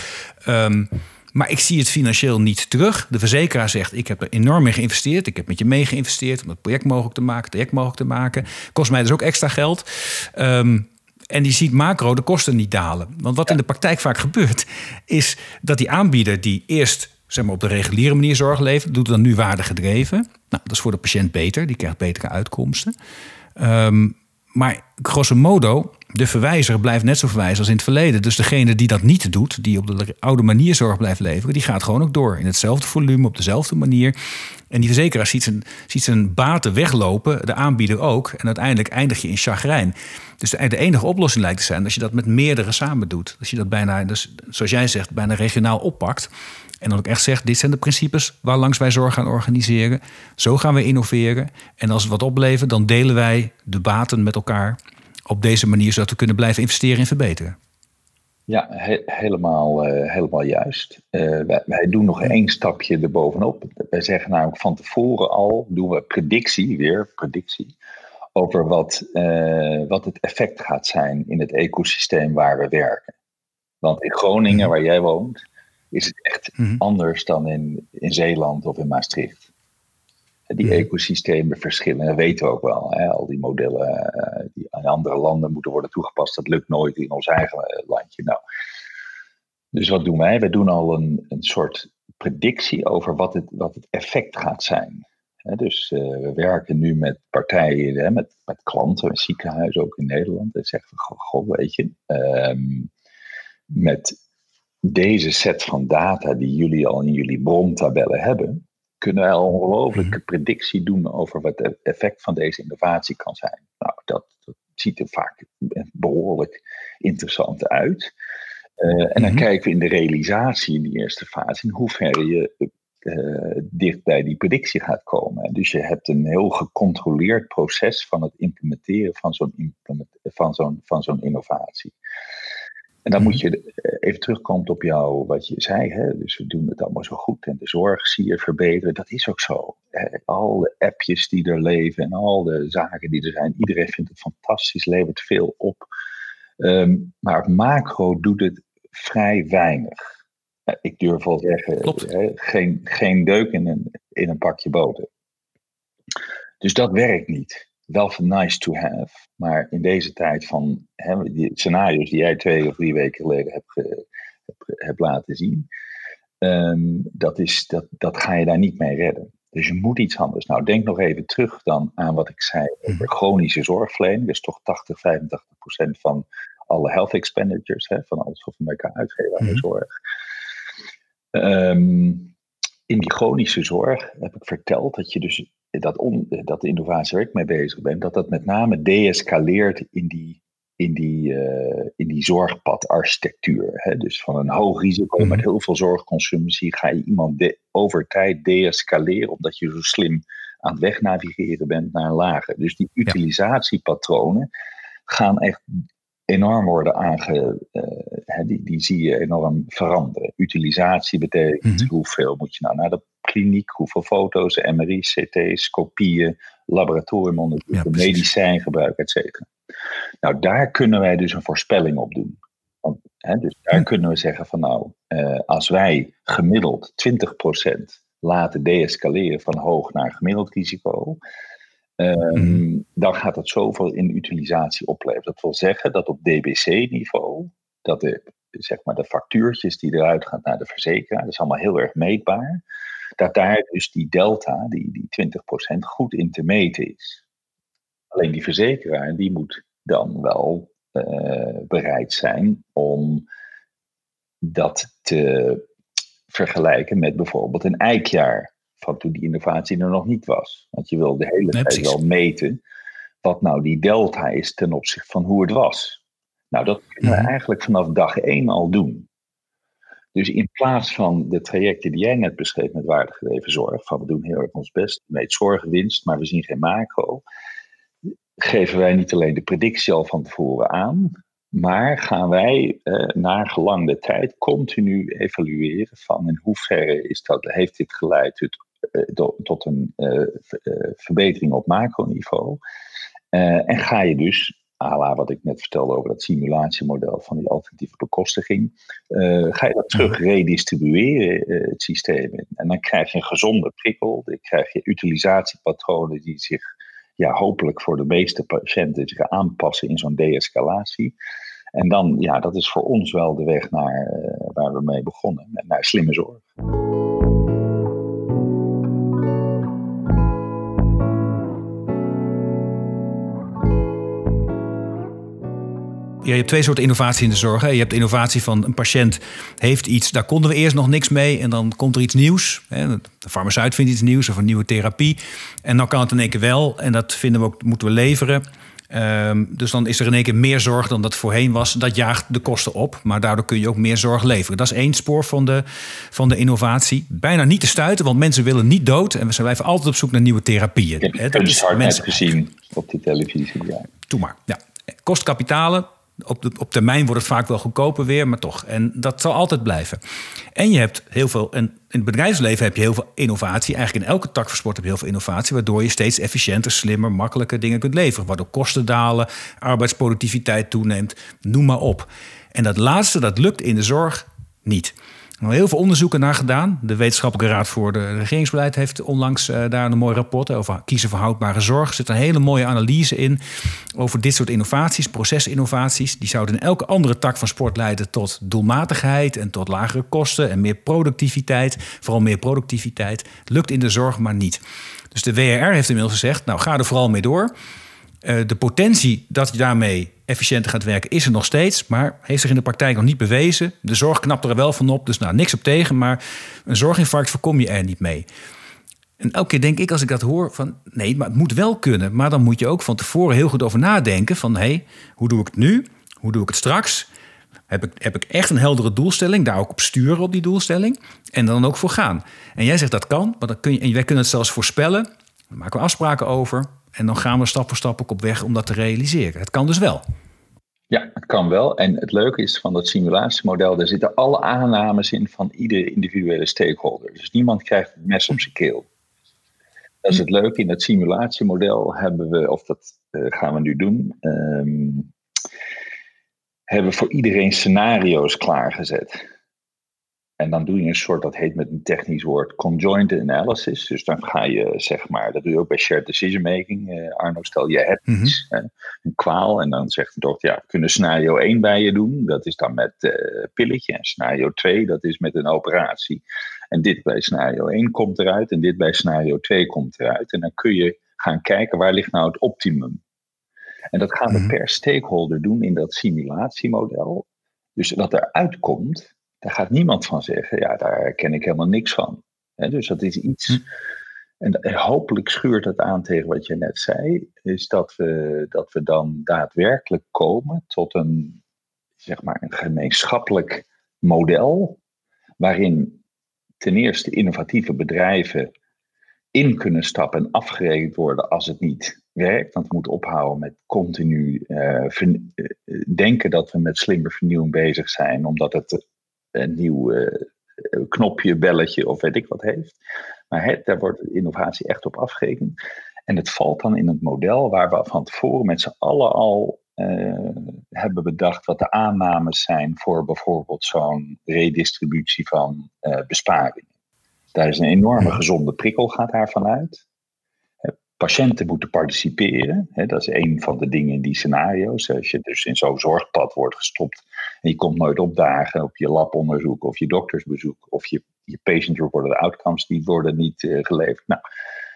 Um, maar ik zie het financieel niet terug. De verzekeraar zegt: Ik heb er enorm in geïnvesteerd. Ik heb met je mee geïnvesteerd om het project mogelijk te maken, het traject mogelijk te maken. Kost mij dus ook extra geld. Um, en die ziet macro de kosten niet dalen. Want wat in de praktijk vaak gebeurt, is dat die aanbieder die eerst zeg maar, op de reguliere manier zorg levert, doet dan nu waardegedreven. Nou, dat is voor de patiënt beter, die krijgt betere uitkomsten. Um, maar grosso modo, de verwijzer blijft net zo verwijzen als in het verleden. Dus degene die dat niet doet, die op de oude manier zorg blijft leveren, die gaat gewoon ook door. In hetzelfde volume, op dezelfde manier. En die verzekeraar ziet zijn, ziet zijn baten weglopen, de aanbieder ook. En uiteindelijk eindig je in chagrijn. Dus de, enige oplossing lijkt te zijn als je dat met meerdere samen doet. Als je dat bijna, dus, zoals jij zegt, bijna regionaal oppakt. En dan ook echt zegt, dit zijn de principes waarlangs wij zorg gaan organiseren. Zo gaan we innoveren. En als het wat oplevert, dan delen wij de baten met elkaar op deze manier, zodat we kunnen blijven investeren en verbeteren. Ja, helemaal, uh, helemaal juist. Uh, wij, wij, doen nog één stapje erbovenop. Wij zeggen namelijk van tevoren al, doen we predictie, weer predictie, over wat, uh, wat het effect gaat zijn in het ecosysteem waar we werken. Want in Groningen, mhm. waar jij woont, is het echt mhm. anders dan in, in Zeeland of in Maastricht. Die mhm. ecosystemen verschillen, dat weten we ook wel. Hè? Al die modellen uh, die in andere landen moeten worden toegepast, dat lukt nooit in ons eigen eh, landje. Nou, dus wat doen wij? Wij doen al een, een soort predictie over wat het, wat het effect gaat zijn. dus uh, we werken nu met partijen, hè, met, met klanten, ziekenhuizen ook in Nederland. En zeggen van, goh, weet je, um, met deze set van data die jullie al in jullie brontabellen hebben, kunnen al ongelooflijke mhm. predictie doen over wat het effect van deze innovatie kan zijn. Nou, dat, ziet er vaak behoorlijk interessant uit. Uh, en dan mhm. kijken we in de realisatie in die eerste fase in hoeverre je uh, dicht bij die predictie gaat komen. Dus je hebt een heel gecontroleerd proces van het implementeren van zo'n, van zo'n, van zo'n innovatie. En dan moet mhm. je eh, even terugkomen op jou, wat je zei. Hè? Dus we doen het allemaal zo goed en de zorg zie je verbeteren. Dat is ook zo. Al de appjes die er leven en al de zaken die er zijn. Iedereen vindt het fantastisch, levert veel op. Ehm, maar macro doet het vrij weinig. Ik durf wel zeggen, hè, geen, geen deuk in een, in een pakje boter. Dus dat werkt niet wel van nice to have. Maar in deze tijd van hè, die scenario's die jij twee of drie weken geleden hebt, hebt, laten zien, um, dat, is, dat, dat ga je daar niet mee redden. Dus je moet iets anders. Nou, denk nog even terug dan aan wat ik zei over mhm. chronische zorgverlening. Dat is toch 80, 85 procent van alle health expenditures, hè, van alles wat we elkaar uitgeven aan de mhm. zorg. Um, in die chronische zorg heb ik verteld dat je dus dat, on, dat de innovatie waar ik mee bezig ben, dat dat met name deescaleert in die, in die, uh, in die zorgpadarchitectuur. Hè? Dus van een hoog risico met mhm. heel veel zorgconsumptie ga je iemand de, over tijd deescaleren, omdat je zo slim aan het wegnavigeren bent naar een lager. Dus die utilisatiepatronen gaan echt enorm worden aange. Uh, die, die zie je enorm veranderen. Utilisatie betekent mhm. hoeveel moet je nou naar de kliniek, hoeveel foto's, MRI's, CT's, kopieën, laboratoriumonderzoeken, ja, medicijngebruik, et cetera. Nou, daar kunnen wij dus een voorspelling op doen. Want, hè, dus daar kunnen we zeggen van nou, uh, als wij gemiddeld 20% laten deescaleren van hoog naar gemiddeld risico, um, dan gaat het zoveel in utilisatie opleveren. Dat wil zeggen dat op DBC-niveau, dat de, zeg maar de factuurtjes die eruit gaan naar de verzekeraar, dat is allemaal heel erg meetbaar dat daar dus die delta, die, die 20%, goed in te meten is. Alleen die verzekeraar, die moet dan wel uh, bereid zijn om dat te vergelijken met bijvoorbeeld een eikjaar van toen die innovatie er nog niet was. Want je wil de hele tijd wel meten wat nou die delta is ten opzichte van hoe het was. Nou, dat kunnen we mhm. eigenlijk vanaf dag één al doen. Dus in plaats van de trajecten die jij net beschreef met waardegedreven zorg, van we doen heel erg ons best, met zorgwinst, maar we zien geen macro, geven wij niet alleen de predictie al van tevoren aan, maar gaan wij eh, naar gelang de tijd continu evalueren van in hoeverre is dat, heeft dit geleid tot, uh, tot een uh, verbetering op macroniveau. en ga je dus ala wat ik net vertelde over dat simulatiemodel van die alternatieve bekostiging, uh, ga je dat terug redistribueren, uh, het systeem in. En dan krijg je een gezonde prikkel, dan krijg je utilisatiepatronen die zich ja, hopelijk voor de meeste patiënten zich aanpassen in zo'n de-escalatie. En dan, ja, dat is voor ons wel de weg naar uh, waar we mee begonnen, naar slimme zorg. Ja, je hebt twee soorten innovatie in de zorg. Hè. Je hebt innovatie van een patiënt heeft iets, daar konden we eerst nog niks mee. En dan komt er iets nieuws. Hè. De farmaceut vindt iets nieuws of een nieuwe therapie. En dan kan het in één keer wel. En dat vinden we ook, moeten we leveren. Um, dus dan is er in één keer meer zorg dan dat voorheen was. Dat jaagt de kosten op, maar daardoor kun je ook meer zorg leveren. Dat is één spoor van de, van de innovatie. Bijna niet te stuiten, want mensen willen niet dood. En we blijven altijd op zoek naar nieuwe therapieën. Ik heb mensen gezien op de televisie. Ja. Doe maar. Ja. Kost kapitalen, op, op termijn wordt het vaak wel goedkoper weer, maar toch. En dat zal altijd blijven. En je hebt heel veel, in het bedrijfsleven heb je heel veel innovatie. Eigenlijk in elke tak van sport heb je heel veel innovatie, waardoor je steeds efficiënter, slimmer, makkelijker dingen kunt leveren. Waardoor kosten dalen, arbeidsproductiviteit toeneemt, noem maar op. En dat laatste, dat lukt in de zorg niet. Er heel veel onderzoeken naar gedaan. De Wetenschappelijke Raad voor de Regeringsbeleid heeft onlangs uh, daar een mooi rapport over kiezen voor houdbare zorg. Er zit een hele mooie analyse in over dit soort innovaties, procesinnovaties. Die zouden in elke andere tak van sport leiden tot doelmatigheid en tot lagere kosten en meer productiviteit. Vooral meer productiviteit. Lukt in de zorg maar niet. Dus de WRR heeft inmiddels gezegd, nou ga er vooral mee door. Uh, de potentie dat je daarmee efficiënter gaat werken, is er nog steeds, maar heeft zich in de praktijk nog niet bewezen. De zorg knapt er wel van op, dus nou, niks op tegen, maar een zorginfarct voorkom je er niet mee. En elke keer denk ik als ik dat hoor van nee, maar het moet wel kunnen. Maar dan moet je ook van tevoren heel goed over nadenken van hé, hey, hoe doe ik het nu? Hoe doe ik het straks? Heb ik, heb ik echt een heldere doelstelling, daar ook op sturen op die doelstelling en dan ook voor gaan. En jij zegt dat kan, maar dan kun je, en wij kunnen het zelfs voorspellen. Daar maken we afspraken over. En dan gaan we stap voor stap ook op weg om dat te realiseren. Het kan dus wel. Ja, het kan wel. En het leuke is van dat simulatiemodel, daar zitten alle aannames in van iedere individuele stakeholder. Dus niemand krijgt het mes op zijn keel. Dat is het leuke. In dat simulatiemodel hebben we, of dat uh, gaan we nu doen, um, hebben we voor iedereen scenario's klaargezet. En dan doe je een soort, dat heet met een technisch woord, conjoint analysis. Dus dan ga je, zeg maar, dat doe je ook bij shared decision making. Uh, Arno, stel je hebt mm iets, een kwaal. En dan zegt de dokter, ja, we kunnen scenario 1 bij je doen. Dat is dan met uh, pilletje. En scenario 2, dat is met een operatie. En dit bij scenario 1 komt eruit. En dit bij scenario 2 komt eruit. En dan kun je gaan kijken, waar ligt nou het optimum? En dat gaan we mhm. per stakeholder doen in dat simulatiemodel. Dus wat eruit komt, daar gaat niemand van zeggen, ja, daar ken ik helemaal niks van. dus dat is iets. Hm. En, hopelijk schuurt het aan tegen wat je net zei, is dat we, dat we dan daadwerkelijk komen tot een, zeg maar, een gemeenschappelijk model waarin ten eerste innovatieve bedrijven in kunnen stappen en afgerekend worden als het niet werkt. Want we moeten ophouden met continu uh, denken dat we met slimme vernieuwing bezig zijn, omdat het een nieuw uh, knopje, belletje of weet ik wat heeft. Maar daar wordt innovatie echt op afgerekend. En het valt dan in het model waar we van tevoren met z'n allen al uh, hebben bedacht wat de aannames zijn voor bijvoorbeeld zo'n redistributie van uh, besparingen. Daar is een enorme gezonde prikkel, gaat daarvan uit. Patiënten moeten participeren. Hè, dat is een van de dingen in die scenario's. Als je dus in zo'n zorgpad wordt gestopt en je komt nooit opdagen op je labonderzoek of je doktersbezoek of je, je patient reported outcomes, die worden niet uh, geleverd. Nou,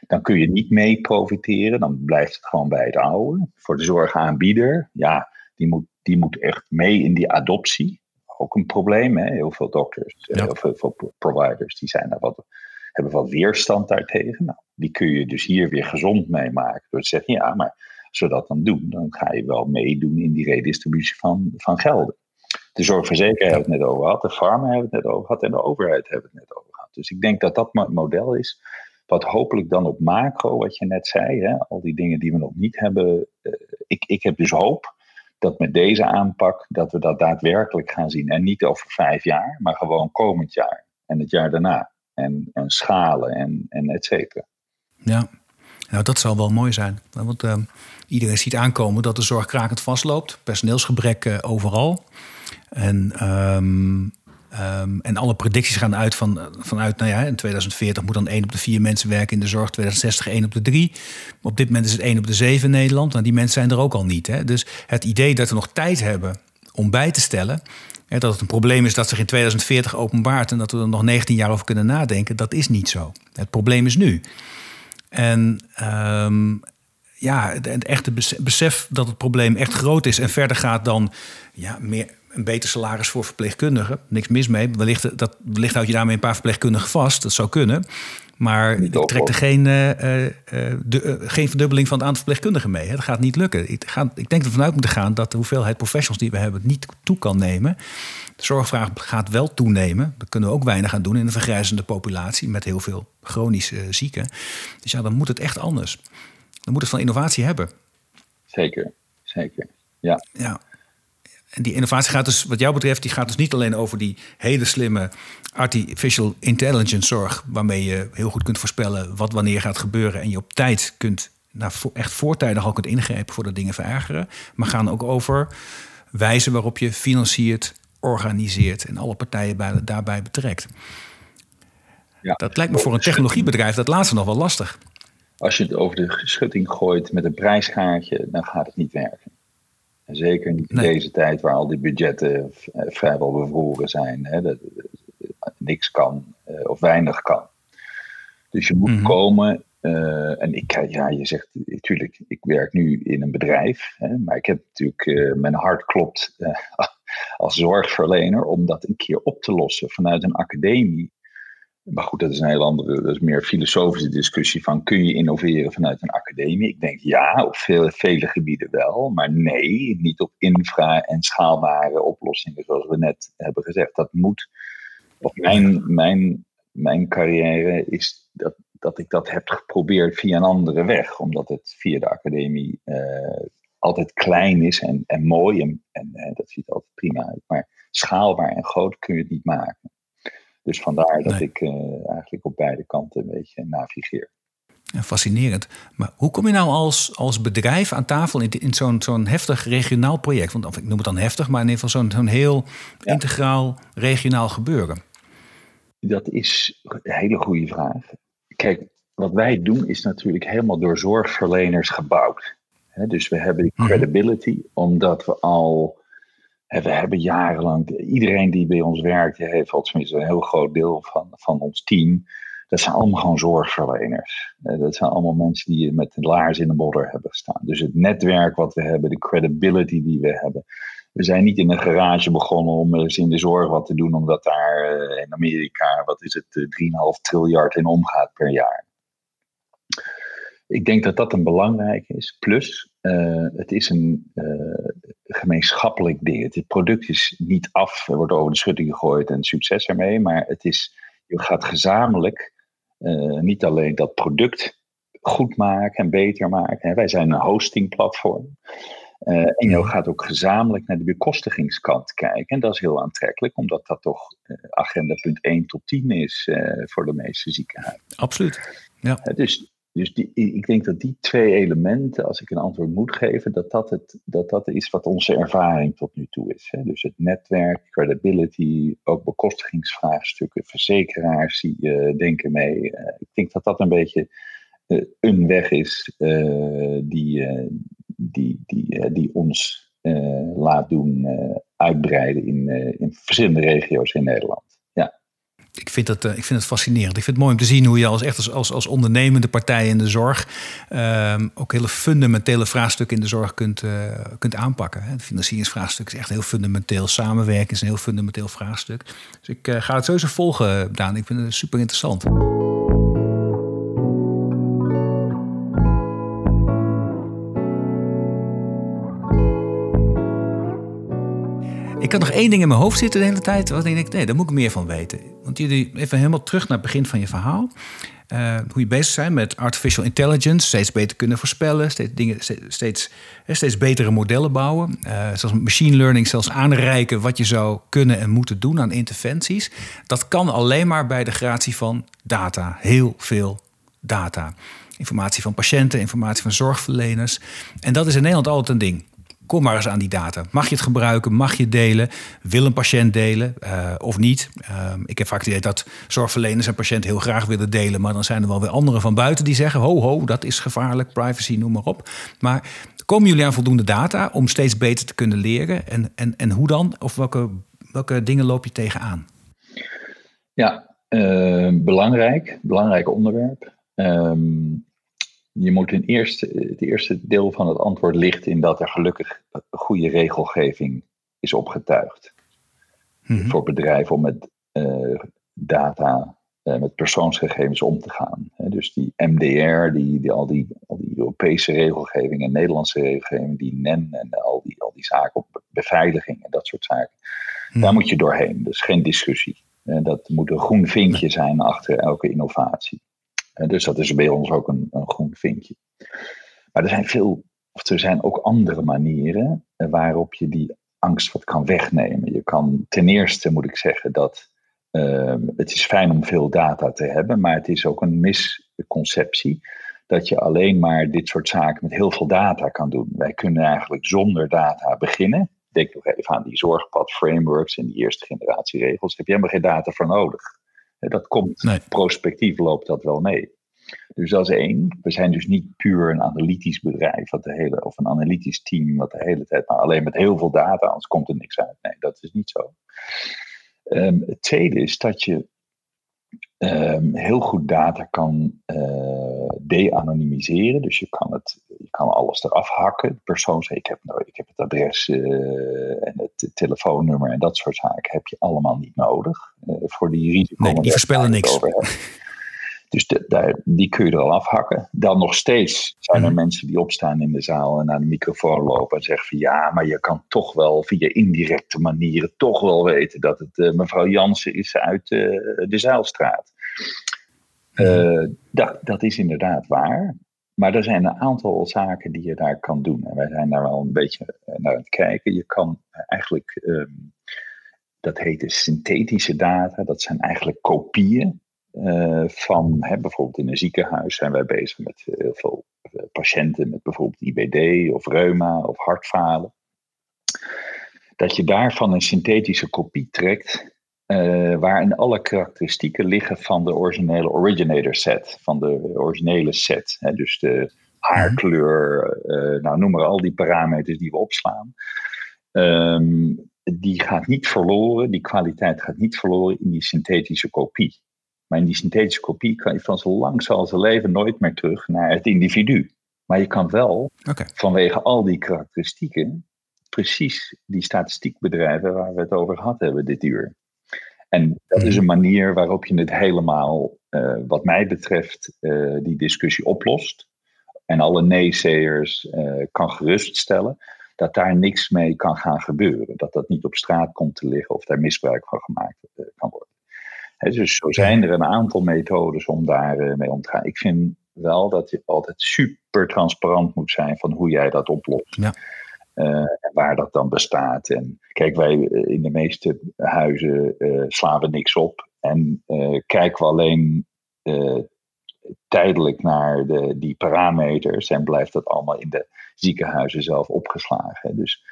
dan kun je niet mee profiteren. Dan blijft het gewoon bij het oude. Voor de zorgaanbieder, ja, die moet, die moet echt mee in die adoptie. Ook een probleem, hè? heel veel dokters, ja. heel veel providers, die zijn daar wat, hebben wat weerstand daartegen. Nou, die kun je dus hier weer gezond mee maken. Door te zeggen, ja, maar als we dat dan doen, dan ga je wel meedoen in die redistributie van, van gelden. De zorgverzekeraar hebben het net over gehad, de farma hebben het net over gehad en de overheid hebben het net over gehad. Dus ik denk dat dat model is wat hopelijk dan op macro, wat je net zei, hè, al die dingen die we nog niet hebben. Uh, ik, ik heb dus hoop dat met deze aanpak dat we dat daadwerkelijk gaan zien. En niet over vijf jaar, maar gewoon komend jaar en het jaar daarna. En, en schalen en, en et cetera. Ja, nou, dat zal wel mooi zijn. Want uh, iedereen ziet aankomen dat de zorg krakend vastloopt. Personeelsgebrek uh, overal. En um, Um, en alle predicties gaan uit van, vanuit, nou ja, in 2040 moet dan 1 op de 4 mensen werken in de zorg, 2060 1 op de 3. Op dit moment is het 1 op de 7 in Nederland. Nou, die mensen zijn er ook al niet. Hè? Dus het idee dat we nog tijd hebben om bij te stellen, dat het een probleem is dat zich in 2040 openbaart en dat we er nog 19 jaar over kunnen nadenken, dat is niet zo. Het probleem is nu. En um, ja, het echte besef dat het probleem echt groot is en verder gaat dan ja, meer, een beter salaris voor verpleegkundigen. Niks mis mee. Wellicht, dat, wellicht houd je daarmee een paar verpleegkundigen vast. Dat zou kunnen. Maar ik trek er geen, uh, uh, de, uh, geen verdubbeling van het aantal verpleegkundigen mee. Hè. Dat gaat niet lukken. Ik, ga, ik denk er vanuit moeten gaan dat de hoeveelheid professionals die we hebben niet toe kan nemen. De zorgvraag gaat wel toenemen. Dat kunnen we ook weinig aan doen in een vergrijzende populatie met heel veel chronische zieken. Dus ja, dan moet het echt anders. Dan moet het van innovatie hebben. Zeker, zeker. Ja. ja. En die innovatie gaat dus, wat jou betreft, die gaat dus niet alleen over die hele slimme artificial intelligence zorg, waarmee je heel goed kunt voorspellen wat wanneer gaat gebeuren en je op tijd kunt, nou, echt voortijdig al kunt ingrijpen voordat dingen verergeren. Maar gaan ook over wijze waarop je financiert, organiseert en alle partijen bij, daarbij betrekt. Ja. Dat lijkt me voor een technologiebedrijf dat laatste nog wel lastig. Als je het over de schutting gooit met een prijskaartje, dan gaat het niet werken. Zeker niet in deze tijd waar al die budgetten eh, vrijwel bevroren zijn. Hè, dat, niks kan uh, of weinig kan. Dus je moet mhm. komen. Uh, en ik, ja, je zegt natuurlijk, ik werk nu in een bedrijf. Hè, maar ik heb natuurlijk, uh, mijn hart klopt als zorgverlener om dat een keer op te lossen vanuit een academie maar goed, dat is een heel andere, dat is meer filosofische discussie van kun je innoveren vanuit een academie? Ik denk ja, op vele gebieden wel, maar nee, niet op infra en schaalbare oplossingen zoals we net hebben gezegd. Dat moet, of mijn, mijn, mijn carrière is dat, dat ik dat heb geprobeerd via een andere weg, omdat het via de academie uh, altijd klein is en, en mooi en, en uh, dat ziet altijd prima uit, maar schaalbaar en groot kun je het niet maken. Dus vandaar dat ik uh, eigenlijk op beide kanten een beetje navigeer. Ja, fascinerend. Maar hoe kom je nou als, als bedrijf aan tafel in, in zo'n zo'n heftig regionaal project? Want of ik noem het dan heftig, maar in ieder geval zo'n zo'n heel integraal regionaal gebeuren. Dat is een hele goede vraag. Kijk, wat wij doen is natuurlijk helemaal door zorgverleners gebouwd. dus we hebben die mhm. credibility, omdat we al we hebben jarenlang, iedereen die bij ons werkt, heeft, tenminste een heel groot deel van, van ons team, dat zijn allemaal gewoon zorgverleners. Eh, dat zijn allemaal mensen die met de laars in de modder hebben gestaan. Dus het netwerk wat we hebben, de credibility die we hebben. we zijn niet in een garage begonnen om eens in de zorg wat te doen, omdat daar in Amerika, wat is het, 3,5 triljard in omgaat per jaar. Ik denk dat dat een belangrijk is. Plus, het is een gemeenschappelijk ding. Het product is niet af, er wordt over de schutting gegooid en succes ermee, maar het is, je gaat gezamenlijk niet alleen dat product goed maken en beter maken. Wij zijn een hostingplatform. En je gaat ook gezamenlijk naar de bekostigingskant kijken. En dat is heel aantrekkelijk, omdat dat toch agenda punt 1 tot 10 is voor de meeste ziekenhuizen. Absoluut. Ja. dus dus die, ik denk dat die twee elementen, als ik een antwoord moet geven, dat dat, het, dat, dat is wat onze ervaring tot nu toe is. Hè. Dus het netwerk, credibility, ook bekostigingsvraagstukken, verzekeraars die denken mee. ik denk dat dat een beetje eh, een weg is eh, die, eh, die, die, die ons laat doen uitbreiden in, in verschillende regio's in Nederland. Ik vind, dat, ik vind het fascinerend. Ik vind het mooi om te zien hoe je als, echt als, als, als ondernemende partij in de zorg ehm, ook hele fundamentele vraagstukken in de zorg kunt, kunt aanpakken. Het financieringsvraagstuk is echt heel fundamenteel. Samenwerken is een heel fundamenteel vraagstuk. Dus ik ga het sowieso volgen, Daan. Ik vind het super interessant. Ik had nog één ding in mijn hoofd zitten de hele tijd. Wat ik denk, nee, daar moet ik meer van weten. Want jullie, even helemaal terug naar het begin van je verhaal. Uh, hoe je bezig zijn met artificial intelligence, steeds beter kunnen voorspellen, steeds, dingen, steeds, steeds betere modellen bouwen. Uh, zoals machine learning zelfs aanreiken wat je zou kunnen en moeten doen aan interventies. Dat kan alleen maar bij de gratie van data. Heel veel data. Informatie van patiënten, informatie van zorgverleners. En dat is in Nederland altijd een ding. Kom maar eens aan die data. Mag je het gebruiken? Mag je delen? Wil een patiënt delen uh, of niet? Uh, ik heb vaak het idee dat zorgverleners en patiënten heel graag willen delen. Maar dan zijn er wel weer anderen van buiten die zeggen: ho, ho, dat is gevaarlijk, privacy, noem maar op. Maar komen jullie aan voldoende data om steeds beter te kunnen leren? En, en, en hoe dan? Of welke, welke dingen loop je tegenaan? Ja, uh, belangrijk, belangrijk onderwerp. Um, je moet in eerste, het eerste deel van het antwoord ligt in dat er gelukkig goede regelgeving is opgetuigd. Mhm. Voor bedrijven om met uh, data, uh, met persoonsgegevens om te gaan. dus die MDR, die, die, al, die, al die Europese regelgeving en Nederlandse regelgeving, die NEN en al die, al die zaken op beveiliging en dat soort zaken. Mhm. Daar moet je doorheen. Dus geen discussie. dat moet een groen vinkje zijn achter elke innovatie dus dat is bij ons ook een, een groen vinkje. Maar er zijn veel, of er zijn ook andere manieren eh, waarop je die angst wat kan wegnemen. Je kan ten eerste moet ik zeggen dat ehm, het is fijn om veel data te hebben, maar het is ook een misconceptie dat je alleen maar dit soort zaken met heel veel data kan doen. Wij kunnen eigenlijk zonder data beginnen. Denk nog even aan die zorgpad frameworks en die eerste generatie regels. Daar heb je helemaal geen data voor nodig. Dat komt, prospectief loopt dat wel mee. Dus dat is één. We zijn dus niet puur een analytisch bedrijf wat de hele, of een analytisch team wat de hele tijd maar alleen met heel veel data, anders komt er niks uit. Nee, dat is niet zo. Um, het tweede is dat je um, heel goed data kan uh, de-anonymiseren. Dus je kan, het, je kan alles eraf hakken. Persoons, ik heb, nou, ik heb het adres uh, en het telefoonnummer en dat soort zaken heb je allemaal niet nodig. Uh, voor die risico. Nee, die voorspellen niks. Dus de, die kun je er al afhakken. Dan nog steeds zijn er mhm. mensen die opstaan in de zaal en naar de microfoon lopen en zeggen van ja, maar je kan toch wel via indirecte manieren toch wel weten dat het uh, mevrouw Jansen is uit uh, de Zeilstraat. Uh, dat, dat is inderdaad waar. Maar er zijn een aantal zaken die je daar kan doen. En wij zijn daar wel een beetje naar aan het kijken. Je kan eigenlijk, um, dat heet de synthetische data, dat zijn eigenlijk kopieën uh, van hè, bijvoorbeeld in een ziekenhuis zijn wij bezig met eh, heel veel eh, patiënten met bijvoorbeeld IBD of reuma of hartfalen. Dat je daarvan een synthetische kopie trekt waarin alle karakteristieken liggen van de originele originator set, van de originele set. Hè, dus de haarkleur, nou noem maar al die parameters die we opslaan. Um, die gaat niet verloren, die kwaliteit gaat niet verloren in die synthetische kopie. Maar in die synthetische kopie kan je van zo lang zal ze leven nooit meer terug naar het individu. Maar je kan wel vanwege al die karakteristieken precies die statistiekbedrijven waar we het over gehad hebben dit uur. En dat is een manier waarop je het helemaal, uh, wat mij betreft, uh, die discussie oplost. En alle nee-sayers uh, kan geruststellen dat daar niks mee kan gaan gebeuren. Dat dat niet op straat komt te liggen of daar misbruik van gemaakt kan worden. He, dus zo zijn er een aantal methodes om daar mee om te gaan. Ik vind wel dat je altijd super transparant moet zijn van hoe jij dat oplost. Ja. Uh, en waar dat dan bestaat. En kijk, wij eh, in de meeste huizen uh, slaan we niks op. En uh, kijken we alleen tijdelijk naar de, die parameters. En blijft dat allemaal in de ziekenhuizen zelf opgeslagen. Dus,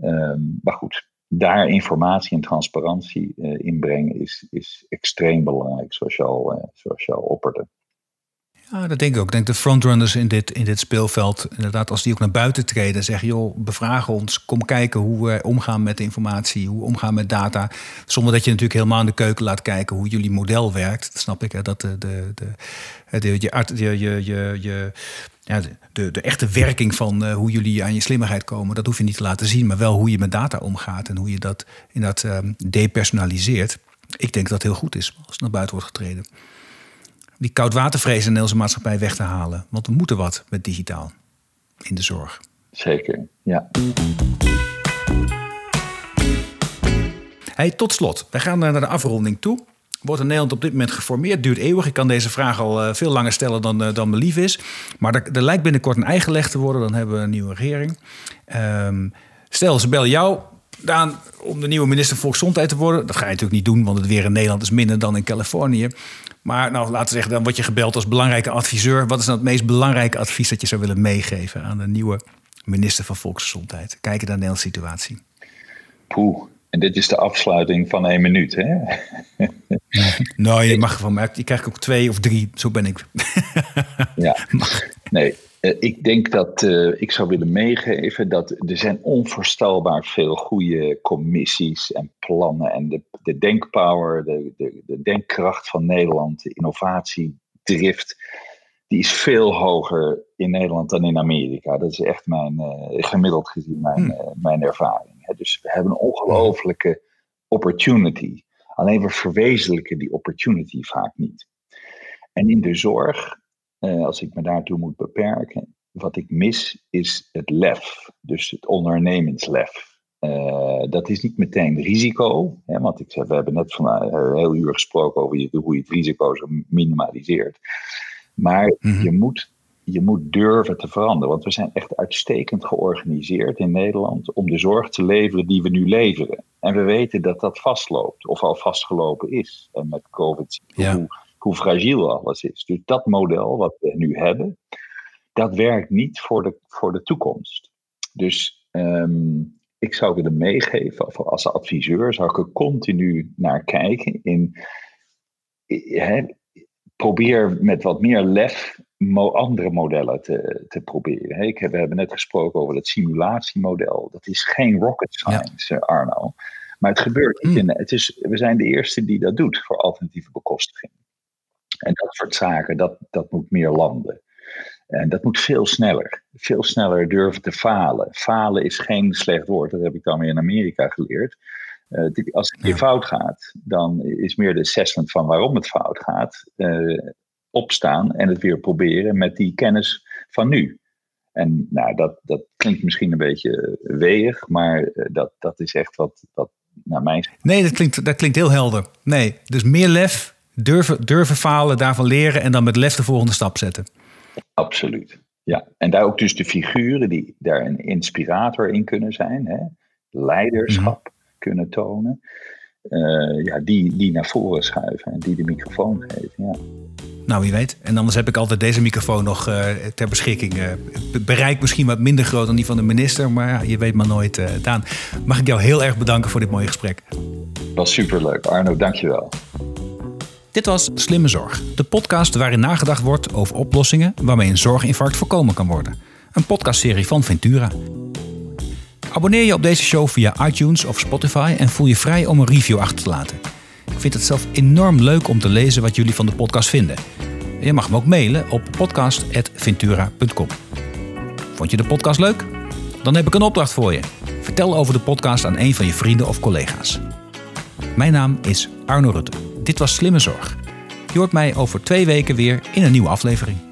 ehm, maar goed, daar informatie en transparantie inbrengen is, is extreem belangrijk, zoals je al, zoals je al opperde. Ja, dat denk ik ook. Ik denk de frontrunners in dit, in dit speelveld, inderdaad, als die ook naar buiten treden, zeggen: joh, bevraag ons, kom kijken hoe we omgaan met informatie, hoe we omgaan met data. Zonder dat je natuurlijk helemaal in de keuken laat kijken hoe jullie model werkt. Dat snap ik, hè, dat de, de, de, de, je, je, je, ja, de, de echte werking van uh, hoe jullie aan je slimmerheid komen, dat hoef je niet te laten zien, maar wel hoe je met data omgaat en hoe je dat inderdaad um, depersonaliseert. Ik denk dat het heel goed is als het naar buiten wordt getreden die koudwatervrees in de Nederlandse maatschappij weg te halen. Want we moeten wat met digitaal in de zorg. Zeker, ja. Hey, tot slot, wij gaan naar de afronding toe. Wordt in Nederland op dit moment geformeerd? Duurt eeuwig. Ik kan deze vraag al eh, veel langer stellen dan, uh, dan me lief is. Maar er, er, lijkt binnenkort een eigen leg te worden. Dan hebben we een nieuwe regering. Um, stel, ze bellen jou, Daan, om de nieuwe minister van Volksgezondheid te worden. Dat ga je natuurlijk niet doen, want het weer in Nederland is minder dan in Californië. Maar nou, laten we zeggen, dan word je gebeld als belangrijke adviseur. Wat is nou het meest belangrijke advies dat je zou willen meegeven aan de nieuwe minister van Volksgezondheid? Kijken naar de Nederlandse situatie. Poeh, en dit is de afsluiting van één minuut, hè? nou, je mag van mij. Je krijgt ook twee of drie, zo ben ik. ja, nee. Eh, ik denk dat uh, ik zou willen meegeven dat er zijn onvoorstelbaar veel goede commissies en plannen. En de, de denkpower, de, de, de denkkracht van Nederland, de innovatiedrift, die is veel hoger in Nederland dan in Amerika. Dat is echt mijn, uh, gemiddeld gezien mijn, uh, mijn ervaring. Dus we hebben een ongelofelijke opportunity. Alleen we verwezenlijken die opportunity vaak niet. En in de zorg uh, als ik me daartoe moet beperken, wat ik mis is het lef, dus het ondernemingslef. Uh, dat is niet meteen risico, hè, want ik we hebben net van uh, een heel uur gesproken over hoe je het risico zo minimaliseert. Maar mhm. je, moet, je moet durven te veranderen, want we zijn echt uitstekend georganiseerd in Nederland om de zorg te leveren die we nu leveren. En we weten dat dat vastloopt, of al vastgelopen is. En met COVID ja hoe fragiel alles is. Dus dat model wat we nu hebben, dat werkt niet voor de, voor de toekomst. Dus um, ik zou willen meegeven, als adviseur zou ik er continu naar kijken. In, he, probeer met wat meer lef andere modellen te, te proberen. Ik we hebben net gesproken over het simulatiemodel. Dat is geen rocket science, Arno. Maar het gebeurt niet. Hmm. In, het is, we zijn de eerste die dat doet voor alternatieve bekostiging. En dat soort zaken, dat, dat moet meer landen. En dat moet veel sneller. Veel sneller durven te falen. Falen is geen slecht woord, dat heb ik dan weer in Amerika geleerd. Uh, als het fout gaat, dan is meer de assessment van waarom het fout gaat. Uh, opstaan en het weer proberen met die kennis van nu. En nou, dat, dat klinkt misschien een beetje weeg, maar uh, dat, dat is echt wat, wat naar mijn. Nee, dat klinkt, dat klinkt heel helder. Nee, dus meer lef, Durven, durven falen, daarvan leren en dan met lef de volgende stap zetten. Absoluut. Ja, en daar ook dus de figuren die daar een inspirator in kunnen zijn, hè? leiderschap mhm. kunnen tonen, uh, ja, die, die naar voren schuiven en die de microfoon geven. Ja. Nou, wie weet. En anders heb ik altijd deze microfoon nog uh, ter beschikking. Uh, bereik misschien wat minder groot dan die van de minister, maar ja, je weet maar nooit. Daan, mag ik jou heel erg bedanken voor dit mooie gesprek. Was superleuk. Arno, dankjewel. Dit was Slimme Zorg, de podcast waarin nagedacht wordt over oplossingen waarmee een zorginfarct voorkomen kan worden. Een podcastserie van Ventura. Abonneer je op deze show via iTunes of Spotify en voel je vrij om een review achter te laten. Vind het zelf enorm leuk om te lezen wat jullie van de podcast vinden. Je mag me ook mailen op podcast.ventura.com. Vond je de podcast leuk? Dan heb ik een opdracht voor je. Vertel over de podcast aan een van je vrienden of collega's. Mijn naam is Arno Rutte. Dit was Slimme Zorg. Je hoort mij over twee weken weer in een nieuwe aflevering.